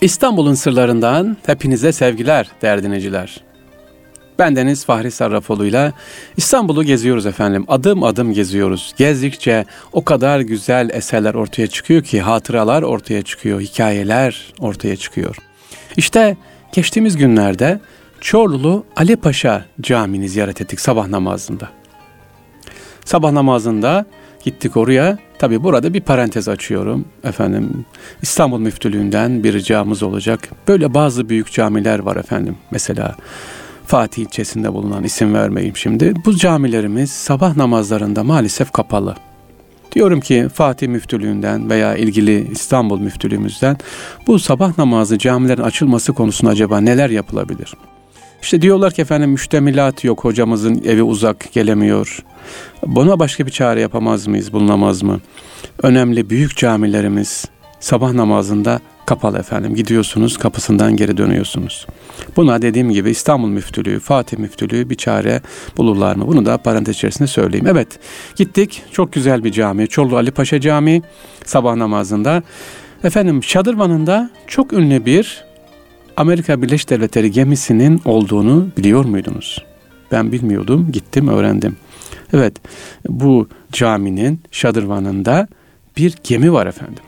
İstanbul'un sırlarından hepinize sevgiler değerli dinleyiciler. Ben Deniz Fahri Sarrafoğlu ile İstanbul'u geziyoruz efendim. Adım adım geziyoruz. Gezdikçe o kadar güzel eserler ortaya çıkıyor ki hatıralar ortaya çıkıyor, hikayeler ortaya çıkıyor. İşte geçtiğimiz günlerde Çorlulu Ali Paşa Camii'ni ziyaret ettik sabah namazında. Sabah namazında gittik oraya. Tabi burada bir parantez açıyorum. Efendim İstanbul Müftülüğü'nden bir ricamız olacak. Böyle bazı büyük camiler var efendim. Mesela Fatih ilçesinde bulunan isim vermeyeyim şimdi. Bu camilerimiz sabah namazlarında maalesef kapalı. Diyorum ki Fatih Müftülüğü'nden veya ilgili İstanbul Müftülüğümüzden bu sabah namazı camilerin açılması konusunda acaba neler yapılabilir? İşte diyorlar ki efendim müştemilat yok hocamızın evi uzak gelemiyor. Buna başka bir çare yapamaz mıyız bulunamaz mı? Önemli büyük camilerimiz sabah namazında kapalı efendim. Gidiyorsunuz kapısından geri dönüyorsunuz. Buna dediğim gibi İstanbul Müftülüğü, Fatih Müftülüğü bir çare bulurlar mı? Bunu da parantez içerisinde söyleyeyim. Evet gittik çok güzel bir cami. Çorlu Ali Paşa Camii sabah namazında. Efendim Şadırvan'ında çok ünlü bir Amerika Birleşik Devletleri gemisinin olduğunu biliyor muydunuz? Ben bilmiyordum, gittim öğrendim. Evet, bu caminin şadırvanında bir gemi var efendim.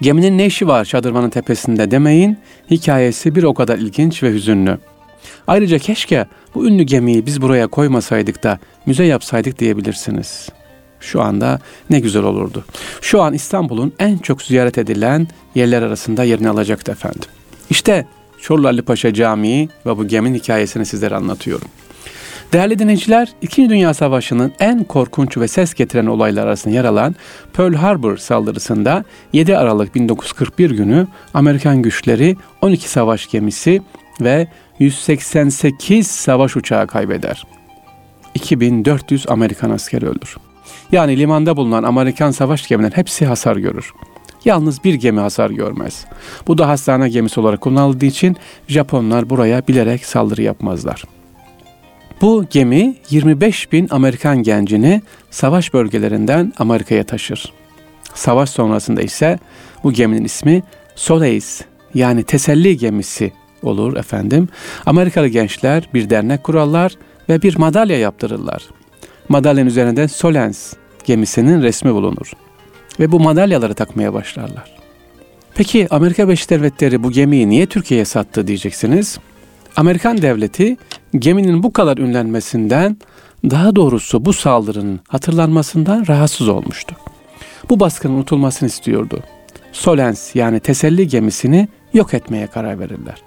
Geminin ne işi var şadırvanın tepesinde demeyin, hikayesi bir o kadar ilginç ve hüzünlü. Ayrıca keşke bu ünlü gemiyi biz buraya koymasaydık da müze yapsaydık diyebilirsiniz. Şu anda ne güzel olurdu. Şu an İstanbul'un en çok ziyaret edilen yerler arasında yerini alacaktı efendim. İşte Çorlu Ali Paşa Camii ve bu geminin hikayesini sizlere anlatıyorum. Değerli dinleyiciler, İkinci Dünya Savaşı'nın en korkunç ve ses getiren olaylar arasında yer alan Pearl Harbor saldırısında 7 Aralık 1941 günü Amerikan güçleri 12 savaş gemisi ve 188 savaş uçağı kaybeder. 2400 Amerikan askeri ölür. Yani limanda bulunan Amerikan savaş gemilerinin hepsi hasar görür. Yalnız bir gemi hasar görmez. Bu da hastane gemisi olarak kullanıldığı için Japonlar buraya bilerek saldırı yapmazlar. Bu gemi 25 bin Amerikan gencini savaş bölgelerinden Amerika'ya taşır. Savaş sonrasında ise bu geminin ismi Solace yani teselli gemisi olur efendim. Amerikalı gençler bir dernek kurarlar ve bir madalya yaptırırlar. Madalyanın üzerinde Solens gemisinin resmi bulunur ve bu madalyaları takmaya başlarlar. Peki Amerika Birleşik Devletleri bu gemiyi niye Türkiye'ye sattı diyeceksiniz. Amerikan devleti geminin bu kadar ünlenmesinden daha doğrusu bu saldırının hatırlanmasından rahatsız olmuştu. Bu baskının unutulmasını istiyordu. Solens yani teselli gemisini yok etmeye karar verirler.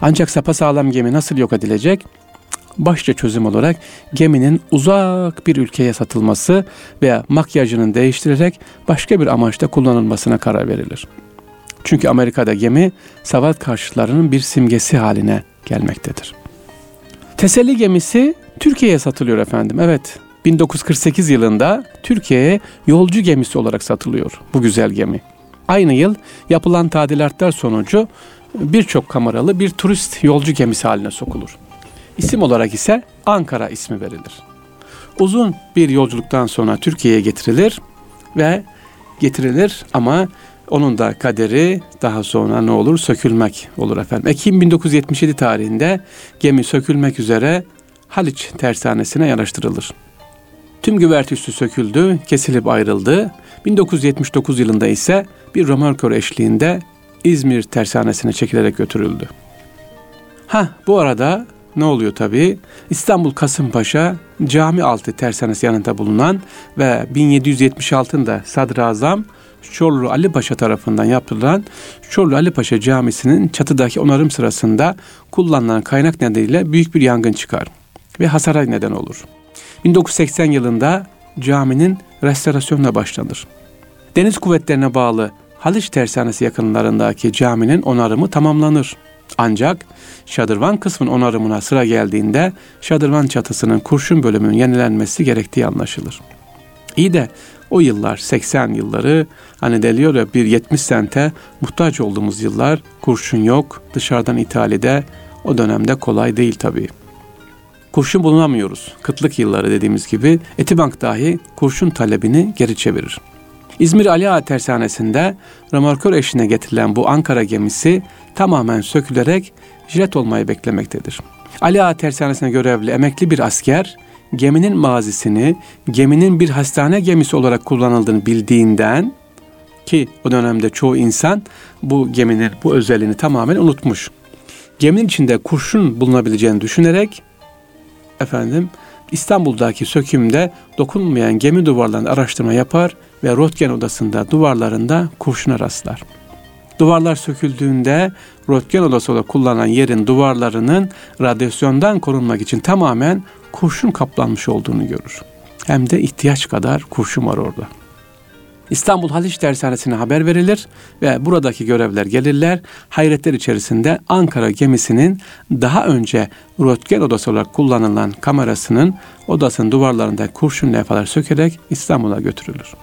Ancak sapasağlam gemi nasıl yok edilecek? Başça çözüm olarak geminin uzak bir ülkeye satılması veya makyajının değiştirerek başka bir amaçta kullanılmasına karar verilir. Çünkü Amerika'da gemi savaş karşıtlarının bir simgesi haline gelmektedir. Teselli gemisi Türkiye'ye satılıyor efendim. Evet 1948 yılında Türkiye'ye yolcu gemisi olarak satılıyor bu güzel gemi. Aynı yıl yapılan tadilatlar sonucu birçok kameralı bir turist yolcu gemisi haline sokulur. İsim olarak ise Ankara ismi verilir. Uzun bir yolculuktan sonra Türkiye'ye getirilir ve getirilir ama onun da kaderi daha sonra ne olur? Sökülmek olur efendim. Ekim 1977 tarihinde gemi sökülmek üzere Haliç tersanesine yanaştırılır. Tüm güvertüsü söküldü, kesilip ayrıldı. 1979 yılında ise bir römorkör eşliğinde İzmir tersanesine çekilerek götürüldü. Ha bu arada ne oluyor tabi? İstanbul Kasımpaşa cami altı tersanesi yanında bulunan ve 1776'da Sadrazam Çorlu Ali Paşa tarafından yaptırılan Çorlu Ali Paşa Camisi'nin çatıdaki onarım sırasında kullanılan kaynak nedeniyle büyük bir yangın çıkar ve hasara neden olur. 1980 yılında caminin restorasyonuna başlanır. Deniz kuvvetlerine bağlı Haliç Tersanesi yakınlarındaki caminin onarımı tamamlanır. Ancak şadırvan kısmın onarımına sıra geldiğinde şadırvan çatısının kurşun bölümünün yenilenmesi gerektiği anlaşılır. İyi de o yıllar 80 yılları hani deliyor ya bir 70 sente muhtaç olduğumuz yıllar kurşun yok dışarıdan ithalide o dönemde kolay değil tabii. Kurşun bulunamıyoruz. Kıtlık yılları dediğimiz gibi Etibank dahi kurşun talebini geri çevirir. İzmir Ali Ağa Tersanesi'nde römorkör eşine getirilen bu Ankara gemisi tamamen sökülerek jet olmayı beklemektedir. Ali Ağa Tersanesi'ne görevli emekli bir asker geminin mazisini geminin bir hastane gemisi olarak kullanıldığını bildiğinden ki o dönemde çoğu insan bu geminin bu özelliğini tamamen unutmuş. Geminin içinde kurşun bulunabileceğini düşünerek efendim İstanbul'daki sökümde dokunmayan gemi duvarlarını araştırma yapar ve röntgen odasında duvarlarında kurşuna rastlar. Duvarlar söküldüğünde röntgen odası olarak kullanılan yerin duvarlarının radyasyondan korunmak için tamamen kurşun kaplanmış olduğunu görür. Hem de ihtiyaç kadar kurşun var orada. İstanbul Haliç Dershanesi'ne haber verilir ve buradaki görevler gelirler. Hayretler içerisinde Ankara gemisinin daha önce röntgen odası olarak kullanılan kamerasının odasının duvarlarında kurşun levhalar sökerek İstanbul'a götürülür.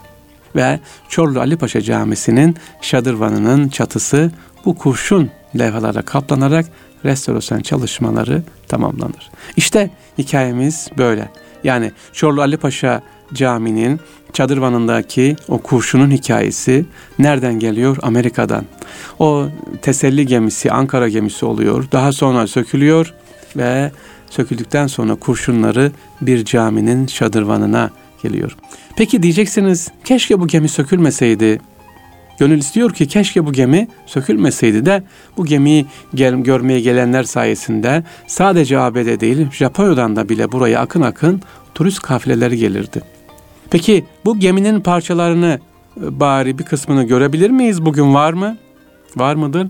Ve Çorlu Ali Paşa Camisi'nin şadırvanının çatısı bu kurşun levhalara kaplanarak restorasyon çalışmaları tamamlanır. İşte hikayemiz böyle. Yani Çorlu Ali Paşa Camii'nin çadırvanındaki o kurşunun hikayesi nereden geliyor? Amerika'dan. O teselli gemisi Ankara gemisi oluyor. Daha sonra sökülüyor ve söküldükten sonra kurşunları bir caminin şadırvanına geliyor. Peki diyeceksiniz keşke bu gemi sökülmeseydi. Gönül istiyor ki keşke bu gemi sökülmeseydi de bu gemiyi gel, görmeye gelenler sayesinde sadece ABD değil Japonya'dan da bile buraya akın akın turist kafileleri gelirdi. Peki bu geminin parçalarını e, bari bir kısmını görebilir miyiz? Bugün var mı? Var mıdır?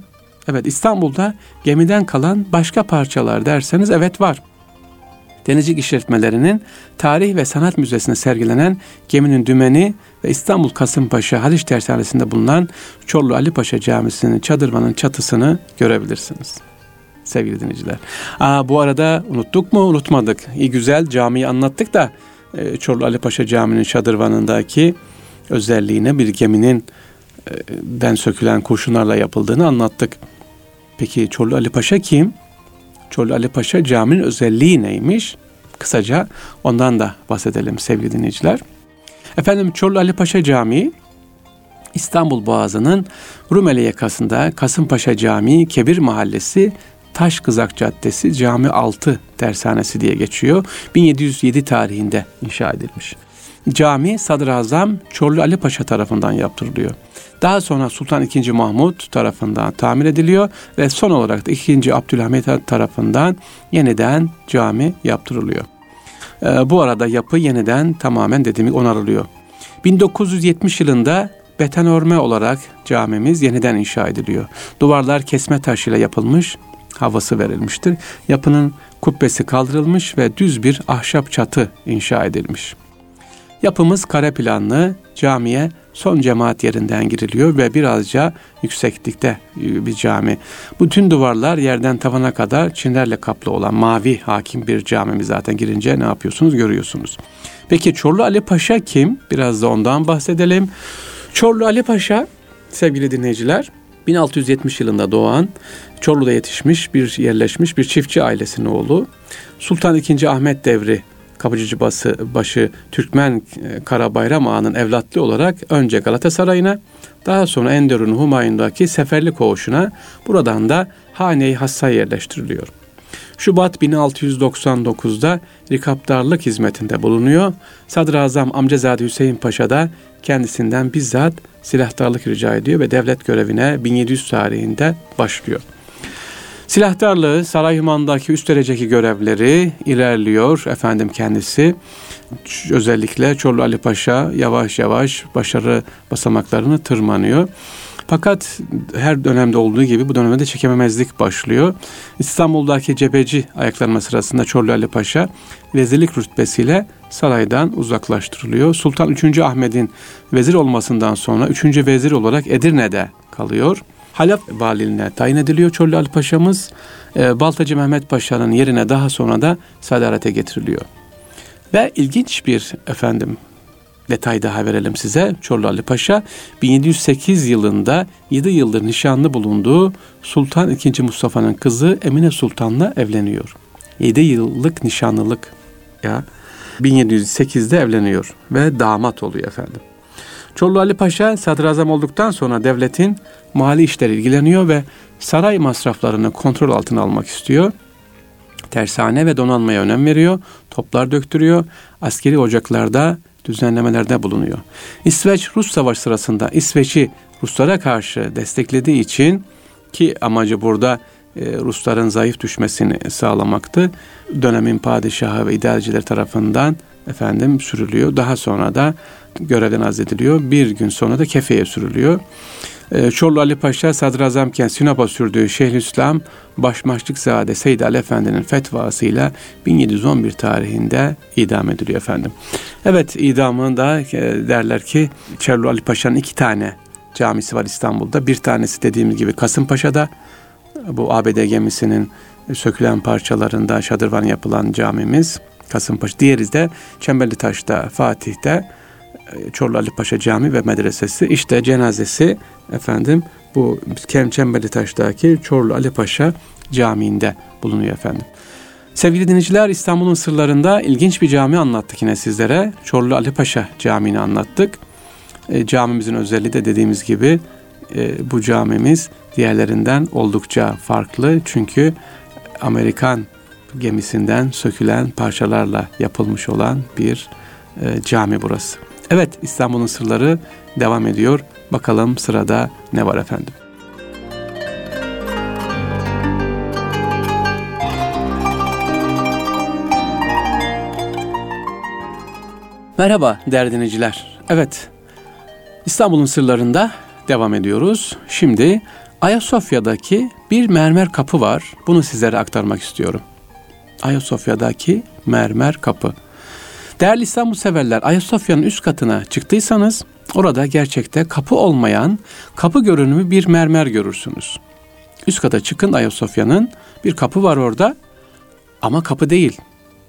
Evet İstanbul'da gemiden kalan başka parçalar derseniz evet var. Denizcilik işletmelerinin Tarih ve Sanat Müzesi'nde sergilenen geminin dümeni ve İstanbul Kasımpaşa Haliç Tersanesi'nde bulunan Çorlu Ali Paşa Camisi'nin çadırmanın çatısını görebilirsiniz. Sevgili dinleyiciler. Aa, bu arada unuttuk mu? Unutmadık. İyi güzel camiyi anlattık da e, Çorlu Ali Paşa Camii'nin şadırvanındaki özelliğine bir geminin e, den sökülen kurşunlarla yapıldığını anlattık. Peki Çorlu Ali Paşa kim? Çorlu Ali Paşa Camii'nin özelliği neymiş? Kısaca ondan da bahsedelim sevgili dinleyiciler. Efendim Çorlu Ali Paşa Camii İstanbul Boğazı'nın Rumeli yakasında Kasımpaşa Camii Kebir Mahallesi Taş Kızak Caddesi Cami 6 Dershanesi diye geçiyor. 1707 tarihinde inşa edilmiş. Cami Sadrazam Çorlu Ali Paşa tarafından yaptırılıyor. Daha sonra Sultan II. Mahmut tarafından tamir ediliyor ve son olarak da 2. Abdülhamit tarafından yeniden cami yaptırılıyor. Ee, bu arada yapı yeniden tamamen dediğim onarılıyor. 1970 yılında betonörme olarak camimiz yeniden inşa ediliyor. Duvarlar kesme taşıyla yapılmış, havası verilmiştir. Yapının kubbesi kaldırılmış ve düz bir ahşap çatı inşa edilmiş. Yapımız kare planlı, camiye son cemaat yerinden giriliyor ve birazca yükseklikte bir cami. Bütün duvarlar yerden tavana kadar çinlerle kaplı olan mavi hakim bir camimiz zaten girince ne yapıyorsunuz görüyorsunuz. Peki Çorlu Ali Paşa kim? Biraz da ondan bahsedelim. Çorlu Ali Paşa sevgili dinleyiciler 1670 yılında doğan, Çorlu'da yetişmiş bir yerleşmiş bir çiftçi ailesinin oğlu. Sultan II. Ahmet devri Kapıcı bası, başı Türkmen e, Karabayram Ağa'nın evlatlı olarak önce Galatasaray'ına daha sonra Enderun Humayun'daki seferli koğuşuna buradan da Hane-i Hass'a yerleştiriliyor. Şubat 1699'da rikaptarlık hizmetinde bulunuyor. Sadrazam Amcazade Hüseyin Paşa da kendisinden bizzat silahtarlık rica ediyor ve devlet görevine 1700 tarihinde başlıyor. Silahtarlığı Sarayhüman'daki üst dereceki görevleri ilerliyor efendim kendisi. Özellikle Çorlu Ali Paşa yavaş yavaş başarı basamaklarını tırmanıyor. Fakat her dönemde olduğu gibi bu dönemde çekememezlik başlıyor. İstanbul'daki cebeci ayaklanma sırasında Çorlu Ali Paşa vezirlik rütbesiyle saraydan uzaklaştırılıyor. Sultan 3. Ahmet'in vezir olmasından sonra 3. vezir olarak Edirne'de kalıyor. Halep valiliğine tayin ediliyor Çorlu Ali Paşa'mız. E, Baltacı Mehmet Paşa'nın yerine daha sonra da sadarete getiriliyor. Ve ilginç bir efendim detay daha verelim size. Çorlu Ali Paşa 1708 yılında 7 yıldır nişanlı bulunduğu Sultan II. Mustafa'nın kızı Emine Sultan'la evleniyor. 7 yıllık nişanlılık ya 1708'de evleniyor ve damat oluyor efendim. Çorlu Ali Paşa sadrazam olduktan sonra devletin mali işleri ilgileniyor ve saray masraflarını kontrol altına almak istiyor. Tersane ve donanmaya önem veriyor. Toplar döktürüyor. Askeri ocaklarda düzenlemelerde bulunuyor. İsveç Rus Savaş sırasında İsveç'i Ruslara karşı desteklediği için ki amacı burada e, Rusların zayıf düşmesini sağlamaktı. Dönemin padişahı ve idareciler tarafından efendim sürülüyor. Daha sonra da görevden azlediliyor. Bir gün sonra da kefeye sürülüyor. E, Çorlu Ali Paşa sadrazamken Sinop'a sürdüğü Şeyhülislam Başmaçlıkzade Seyyid Ali Efendi'nin fetvasıyla 1711 tarihinde idam ediliyor efendim. Evet idamında e, derler ki Çorlu Ali Paşa'nın iki tane camisi var İstanbul'da. Bir tanesi dediğimiz gibi Kasımpaşa'da bu ABD gemisinin sökülen parçalarında şadırvan yapılan camimiz Kasımpaşa. Diğeri de Çemberli Taş'ta, Fatih'te e, Çorlu Ali Paşa Cami ve Medresesi. İşte cenazesi efendim bu Çemberli Taş'taki Çorlu Ali Paşa Camii'nde bulunuyor efendim. Sevgili dinleyiciler İstanbul'un sırlarında ilginç bir cami anlattık yine sizlere. Çorlu Ali Paşa Camii'ni anlattık. E, camimizin özelliği de dediğimiz gibi e, bu camimiz diğerlerinden oldukça farklı. Çünkü Amerikan gemisinden sökülen parçalarla yapılmış olan bir e, cami burası. Evet İstanbul'un sırları devam ediyor. Bakalım sırada ne var efendim? Merhaba değerli dinleyiciler. Evet İstanbul'un sırlarında devam ediyoruz. Şimdi Ayasofya'daki bir mermer kapı var. Bunu sizlere aktarmak istiyorum. Ayasofya'daki mermer kapı. Değerli İstanbul severler, Ayasofya'nın üst katına çıktıysanız orada gerçekte kapı olmayan kapı görünümü bir mermer görürsünüz. Üst kata çıkın Ayasofya'nın bir kapı var orada ama kapı değil.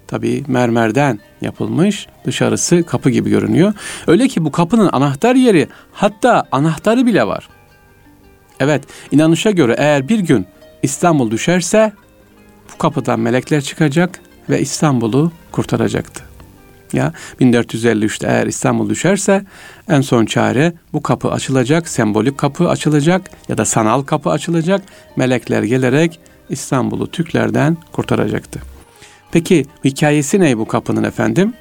Tabi mermerden yapılmış dışarısı kapı gibi görünüyor. Öyle ki bu kapının anahtar yeri hatta anahtarı bile var. Evet inanışa göre eğer bir gün İstanbul düşerse bu kapıdan melekler çıkacak ve İstanbul'u kurtaracaktı. Ya 1453'te eğer İstanbul düşerse en son çare bu kapı açılacak, sembolik kapı açılacak ya da sanal kapı açılacak. Melekler gelerek İstanbul'u Türklerden kurtaracaktı. Peki hikayesi ne bu kapının efendim?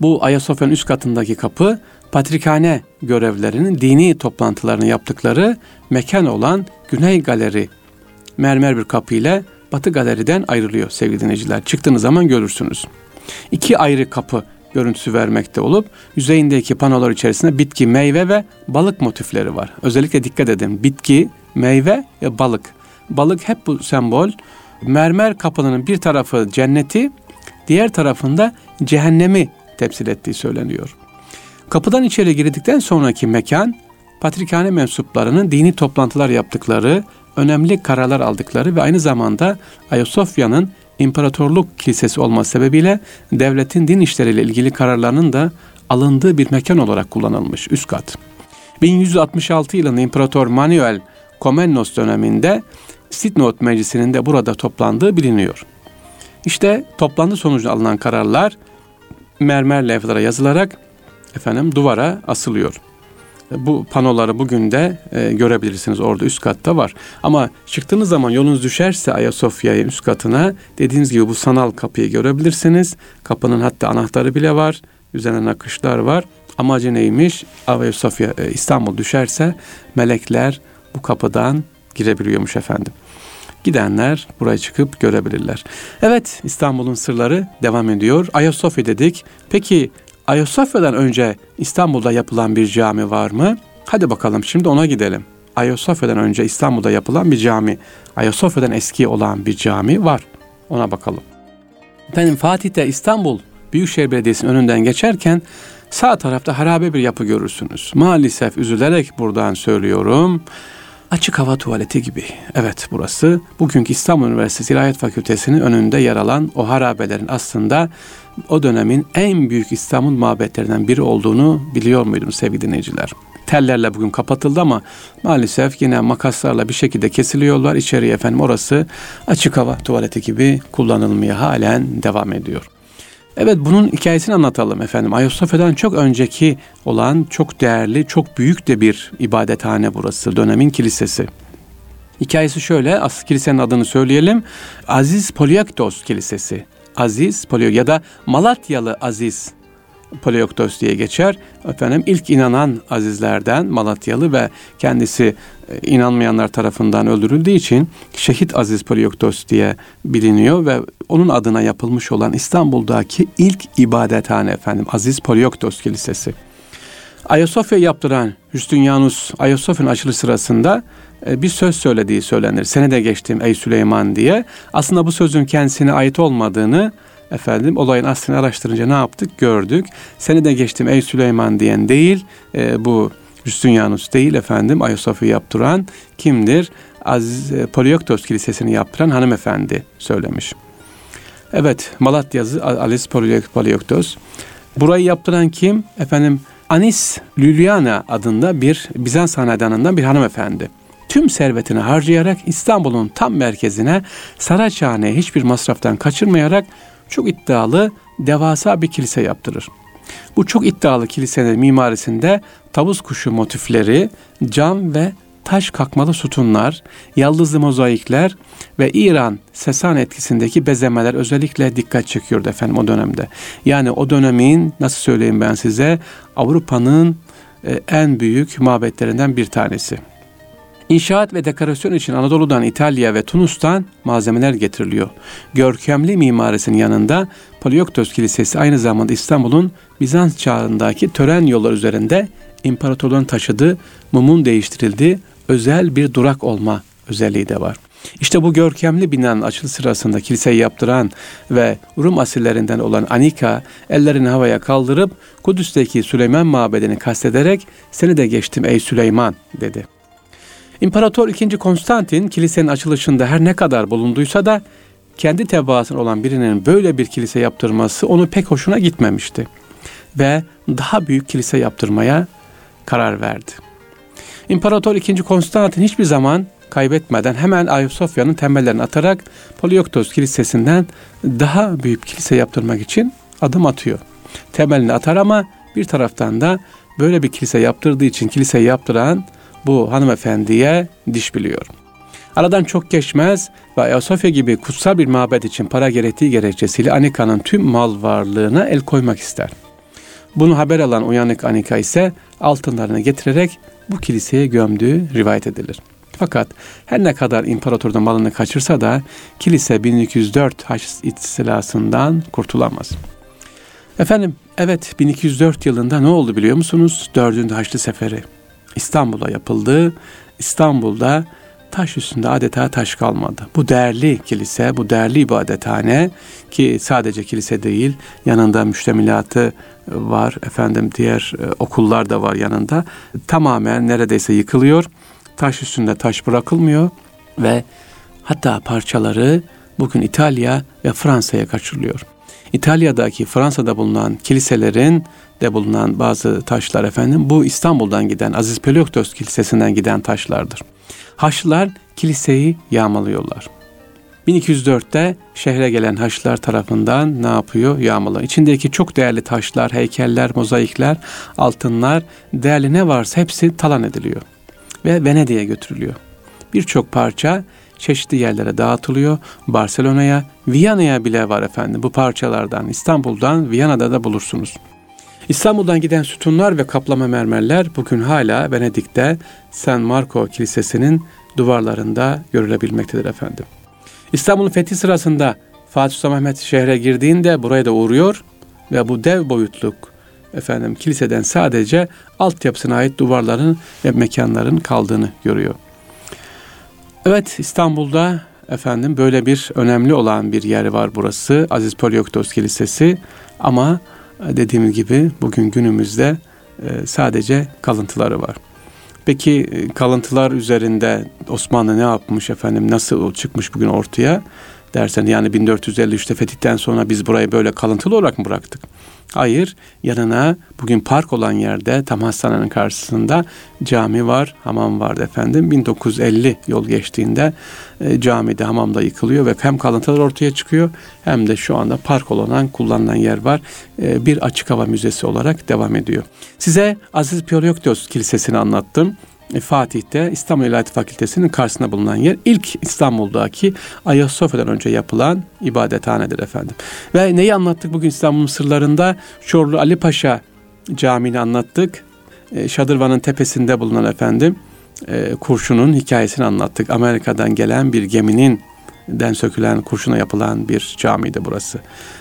Bu Ayasofya'nın üst katındaki kapı patrikhane görevlerinin dini toplantılarını yaptıkları mekan olan Güney Galeri mermer bir kapı ile Batı Galeri'den ayrılıyor sevgili dinleyiciler. Çıktığınız zaman görürsünüz. İki ayrı kapı görüntüsü vermekte olup yüzeyindeki panolar içerisinde bitki, meyve ve balık motifleri var. Özellikle dikkat edin. Bitki, meyve ve balık. Balık hep bu sembol. Mermer kapının bir tarafı cenneti, diğer tarafında cehennemi temsil ettiği söyleniyor. Kapıdan içeri girdikten sonraki mekan patrikhane mensuplarının dini toplantılar yaptıkları, önemli kararlar aldıkları ve aynı zamanda Ayasofya'nın imparatorluk kilisesi olması sebebiyle devletin din işleriyle ilgili kararlarının da alındığı bir mekan olarak kullanılmış üst kat. 1166 yılında İmparator Manuel Komnenos döneminde Sidnot Meclisi'nin de burada toplandığı biliniyor. İşte toplantı sonucu alınan kararlar mermer levhalara yazılarak efendim duvara asılıyor. Bu panoları bugün de e, görebilirsiniz orada üst katta var. Ama çıktığınız zaman yolunuz düşerse Ayasofya'ya üst katına dediğiniz gibi bu sanal kapıyı görebilirsiniz. Kapının hatta anahtarı bile var. Üzerine nakışlar var. Amacı neymiş? Ayasofya e, İstanbul düşerse melekler bu kapıdan girebiliyormuş efendim. Gidenler buraya çıkıp görebilirler. Evet İstanbul'un sırları devam ediyor. Ayasofya dedik. Peki Ayasofya'dan önce İstanbul'da yapılan bir cami var mı? Hadi bakalım şimdi ona gidelim. Ayasofya'dan önce İstanbul'da yapılan bir cami, Ayasofya'dan eski olan bir cami var. Ona bakalım. Efendim Fatih'te İstanbul Büyükşehir Belediyesi'nin önünden geçerken sağ tarafta harabe bir yapı görürsünüz. Maalesef üzülerek buradan söylüyorum. Açık hava tuvaleti gibi. Evet burası bugünkü İstanbul Üniversitesi İlahiyat Fakültesi'nin önünde yer alan o harabelerin aslında o dönemin en büyük İstanbul mabetlerinden biri olduğunu biliyor muydunuz sevgili dinleyiciler? Tellerle bugün kapatıldı ama maalesef yine makaslarla bir şekilde kesiliyorlar. İçeriye efendim orası açık hava tuvaleti gibi kullanılmaya halen devam ediyor. Evet bunun hikayesini anlatalım efendim. Ayasofya'dan çok önceki olan çok değerli, çok büyük de bir ibadethane burası. Dönemin kilisesi. Hikayesi şöyle, as kilisenin adını söyleyelim. Aziz Polyaktos Kilisesi. Aziz Polyo ya da Malatyalı Aziz Polioktos diye geçer. Efendim ilk inanan azizlerden Malatyalı ve kendisi e, inanmayanlar tarafından öldürüldüğü için Şehit Aziz Polioktos diye biliniyor ve onun adına yapılmış olan İstanbul'daki ilk ibadethane efendim Aziz Polioktos Kilisesi. Ayasofya yaptıran Hüsnü Ayasofya'nın açılış sırasında e, bir söz söylediği söylenir. Sene de geçtim ey Süleyman diye. Aslında bu sözün kendisine ait olmadığını efendim olayın aslını araştırınca ne yaptık gördük. Seni de geçtim ey Süleyman diyen değil e, bu Justinianus değil efendim Ayasofya yaptıran kimdir? Aziz e, Polioktos Kilisesi'ni yaptıran hanımefendi söylemiş. Evet Malatya'sı Alice Polioktos. Burayı yaptıran kim? Efendim Anis Lülyana adında bir Bizans hanedanından bir hanımefendi. Tüm servetini harcayarak İstanbul'un tam merkezine Saraçhane'ye hiçbir masraftan kaçırmayarak çok iddialı devasa bir kilise yaptırır. Bu çok iddialı kilisenin mimarisinde tavus kuşu motifleri, cam ve taş kakmalı sütunlar, yaldızlı mozaikler ve İran Sesan etkisindeki bezemeler özellikle dikkat çekiyordu efendim o dönemde. Yani o dönemin nasıl söyleyeyim ben size Avrupa'nın e, en büyük mabetlerinden bir tanesi. İnşaat ve dekorasyon için Anadolu'dan, İtalya ve Tunus'tan malzemeler getiriliyor. Görkemli mimarisinin yanında Polioktos Kilisesi aynı zamanda İstanbul'un Bizans çağındaki tören yollar üzerinde imparatorluğun taşıdığı mumun değiştirildiği özel bir durak olma özelliği de var. İşte bu görkemli binanın açılış sırasında kiliseyi yaptıran ve Rum asillerinden olan Anika ellerini havaya kaldırıp Kudüs'teki Süleyman mabedini kastederek seni de geçtim ey Süleyman dedi. İmparator II. Konstantin kilisenin açılışında her ne kadar bulunduysa da kendi tebaasının olan birinin böyle bir kilise yaptırması onu pek hoşuna gitmemişti. Ve daha büyük kilise yaptırmaya karar verdi. İmparator II. Konstantin hiçbir zaman kaybetmeden hemen Ayasofya'nın temellerini atarak Polioktos Kilisesi'nden daha büyük kilise yaptırmak için adım atıyor. Temelini atar ama bir taraftan da böyle bir kilise yaptırdığı için kilise yaptıran bu hanımefendiye diş biliyor. Aradan çok geçmez ve Ayasofya gibi kutsal bir mabet için para gerektiği gerekçesiyle Anika'nın tüm mal varlığına el koymak ister. Bunu haber alan uyanık Anika ise altınlarını getirerek bu kiliseye gömdüğü rivayet edilir. Fakat her ne kadar imparatorda malını kaçırsa da kilise 1204 Haç istilasından kurtulamaz. Efendim evet 1204 yılında ne oldu biliyor musunuz? Dördüncü Haçlı Seferi. İstanbul'a yapıldı. İstanbul'da taş üstünde adeta taş kalmadı. Bu değerli kilise, bu değerli ibadethane ki sadece kilise değil, yanında müştemilatı var, efendim diğer e, okullar da var yanında. Tamamen neredeyse yıkılıyor. Taş üstünde taş bırakılmıyor ve hatta parçaları bugün İtalya ve Fransa'ya kaçırılıyor. İtalya'daki Fransa'da bulunan kiliselerin de bulunan bazı taşlar efendim bu İstanbul'dan giden Aziz Pelioktos Kilisesi'nden giden taşlardır. Haçlılar kiliseyi yağmalıyorlar. 1204'te şehre gelen Haçlılar tarafından ne yapıyor? Yağmalıyor. İçindeki çok değerli taşlar, heykeller, mozaikler, altınlar, değerli ne varsa hepsi talan ediliyor. Ve Venedik'e götürülüyor. Birçok parça çeşitli yerlere dağıtılıyor. Barcelona'ya, Viyana'ya bile var efendim bu parçalardan. İstanbul'dan, Viyana'da da bulursunuz. İstanbul'dan giden sütunlar ve kaplama mermerler bugün hala Venedik'te San Marco Kilisesi'nin duvarlarında görülebilmektedir efendim. İstanbul'un fethi sırasında Fatih Sultan Mehmet şehre girdiğinde buraya da uğruyor ve bu dev boyutluk efendim kiliseden sadece altyapısına ait duvarların ve mekanların kaldığını görüyor. Evet İstanbul'da efendim böyle bir önemli olan bir yer var burası Aziz Polioktos Kilisesi ama dediğim gibi bugün günümüzde e, sadece kalıntıları var. Peki e, kalıntılar üzerinde Osmanlı ne yapmış efendim nasıl çıkmış bugün ortaya dersen yani 1453'te fetihten sonra biz burayı böyle kalıntılı olarak mı bıraktık? Hayır, yanına bugün park olan yerde tam hastanenin karşısında cami var, hamam vardı efendim. 1950 yol geçtiğinde e, camide, hamamda yıkılıyor ve hem kalıntılar ortaya çıkıyor hem de şu anda park olan, kullanılan yer var. E, bir açık hava müzesi olarak devam ediyor. Size Aziz Piyoloktos Kilisesi'ni anlattım. E, Fatih'te İstanbul İlahiyat Fakültesi'nin karşısında bulunan yer ilk İstanbul'daki Ayasofya'dan önce yapılan ibadethanedir efendim. Ve neyi anlattık bugün İstanbul'un sırlarında? Çorlu Ali Paşa Camii'ni anlattık. E, Şadırvan'ın tepesinde bulunan efendim e, kurşunun hikayesini anlattık. Amerika'dan gelen bir geminin den sökülen kurşuna yapılan bir camiydi burası.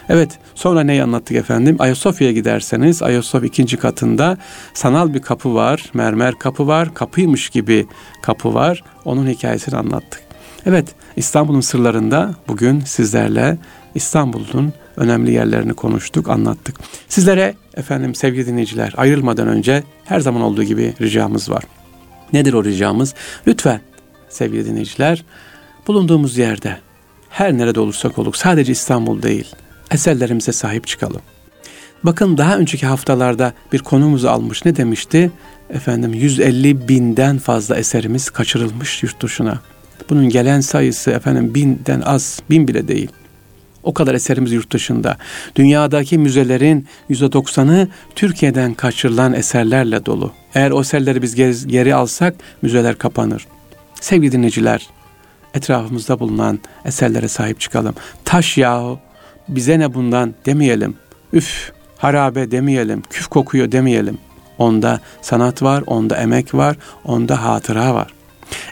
Evet sonra neyi anlattık efendim? Ayasofya'ya giderseniz Ayasofya ikinci katında sanal bir kapı var. Mermer kapı var. Kapıymış gibi kapı var. Onun hikayesini anlattık. Evet İstanbul'un sırlarında bugün sizlerle İstanbul'un önemli yerlerini konuştuk, anlattık. Sizlere efendim sevgili dinleyiciler ayrılmadan önce her zaman olduğu gibi ricamız var. Nedir o ricamız? Lütfen sevgili dinleyiciler bulunduğumuz yerde her nerede olursak oluk sadece İstanbul değil eserlerimize sahip çıkalım. Bakın daha önceki haftalarda bir konumuzu almış ne demişti? Efendim 150 binden fazla eserimiz kaçırılmış yurt dışına. Bunun gelen sayısı efendim binden az, bin bile değil. O kadar eserimiz yurt dışında. Dünyadaki müzelerin %90'ı Türkiye'den kaçırılan eserlerle dolu. Eğer o eserleri biz geri alsak müzeler kapanır. Sevgili dinleyiciler, etrafımızda bulunan eserlere sahip çıkalım. Taş yahu bize ne bundan demeyelim. Üf harabe demeyelim. Küf kokuyor demeyelim. Onda sanat var, onda emek var, onda hatıra var.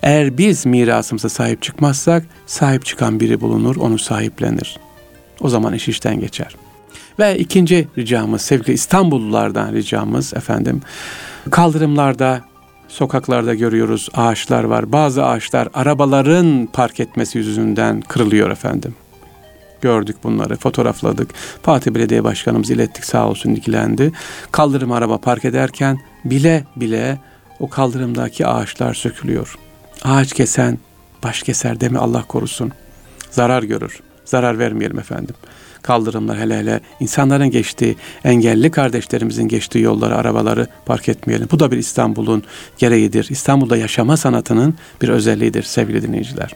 Eğer biz mirasımıza sahip çıkmazsak sahip çıkan biri bulunur, onu sahiplenir. O zaman iş işten geçer. Ve ikinci ricamız sevgili İstanbullulardan ricamız efendim kaldırımlarda sokaklarda görüyoruz ağaçlar var. Bazı ağaçlar arabaların park etmesi yüzünden kırılıyor efendim. Gördük bunları, fotoğrafladık. Fatih Belediye Başkanımız ilettik sağ olsun ilgilendi. Kaldırım araba park ederken bile bile o kaldırımdaki ağaçlar sökülüyor. Ağaç kesen baş keser deme Allah korusun. Zarar görür. Zarar vermeyelim efendim kaldırımlar hele hele insanların geçtiği, engelli kardeşlerimizin geçtiği yolları, arabaları park etmeyelim. Bu da bir İstanbul'un gereğidir. İstanbul'da yaşama sanatının bir özelliğidir sevgili dinleyiciler.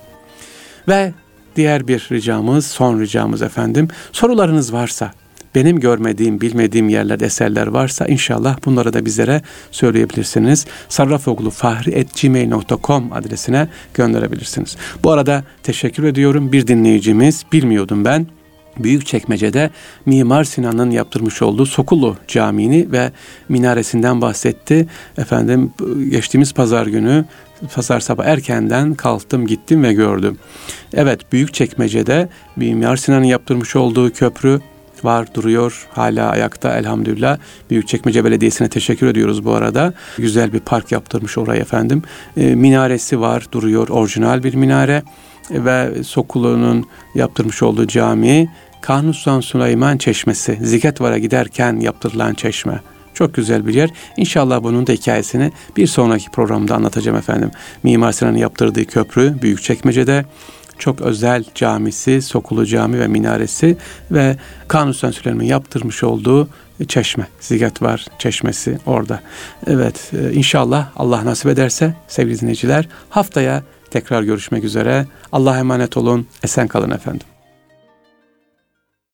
Ve diğer bir ricamız, son ricamız efendim. Sorularınız varsa, benim görmediğim, bilmediğim yerlerde eserler varsa inşallah bunları da bizlere söyleyebilirsiniz. sarrafoglu.fahri.gmail.com adresine gönderebilirsiniz. Bu arada teşekkür ediyorum. Bir dinleyicimiz, bilmiyordum ben, Büyük Çekmece'de Mimar Sinan'ın yaptırmış olduğu Sokulu Camii'ni ve minaresinden bahsetti. Efendim geçtiğimiz pazar günü pazar sabah erkenden kalktım gittim ve gördüm. Evet Büyük Çekmece'de Mimar Sinan'ın yaptırmış olduğu köprü var duruyor hala ayakta elhamdülillah. Büyükçekmece Belediyesi'ne teşekkür ediyoruz bu arada. Güzel bir park yaptırmış oraya efendim. E, minaresi var duruyor orijinal bir minare ve Sokulu'nun yaptırmış olduğu cami Kanuni Süleyman Çeşmesi, Ziketvar'a giderken yaptırılan çeşme. Çok güzel bir yer. İnşallah bunun da hikayesini bir sonraki programda anlatacağım efendim. Mimar Sinan'ın yaptırdığı köprü Büyükçekmece'de çok özel camisi, Sokulu Cami ve minaresi ve Kanuni Süleyman'ın yaptırmış olduğu çeşme, Ziget var çeşmesi orada. Evet e, inşallah Allah nasip ederse sevgili dinleyiciler haftaya tekrar görüşmek üzere. Allah'a emanet olun, esen kalın efendim.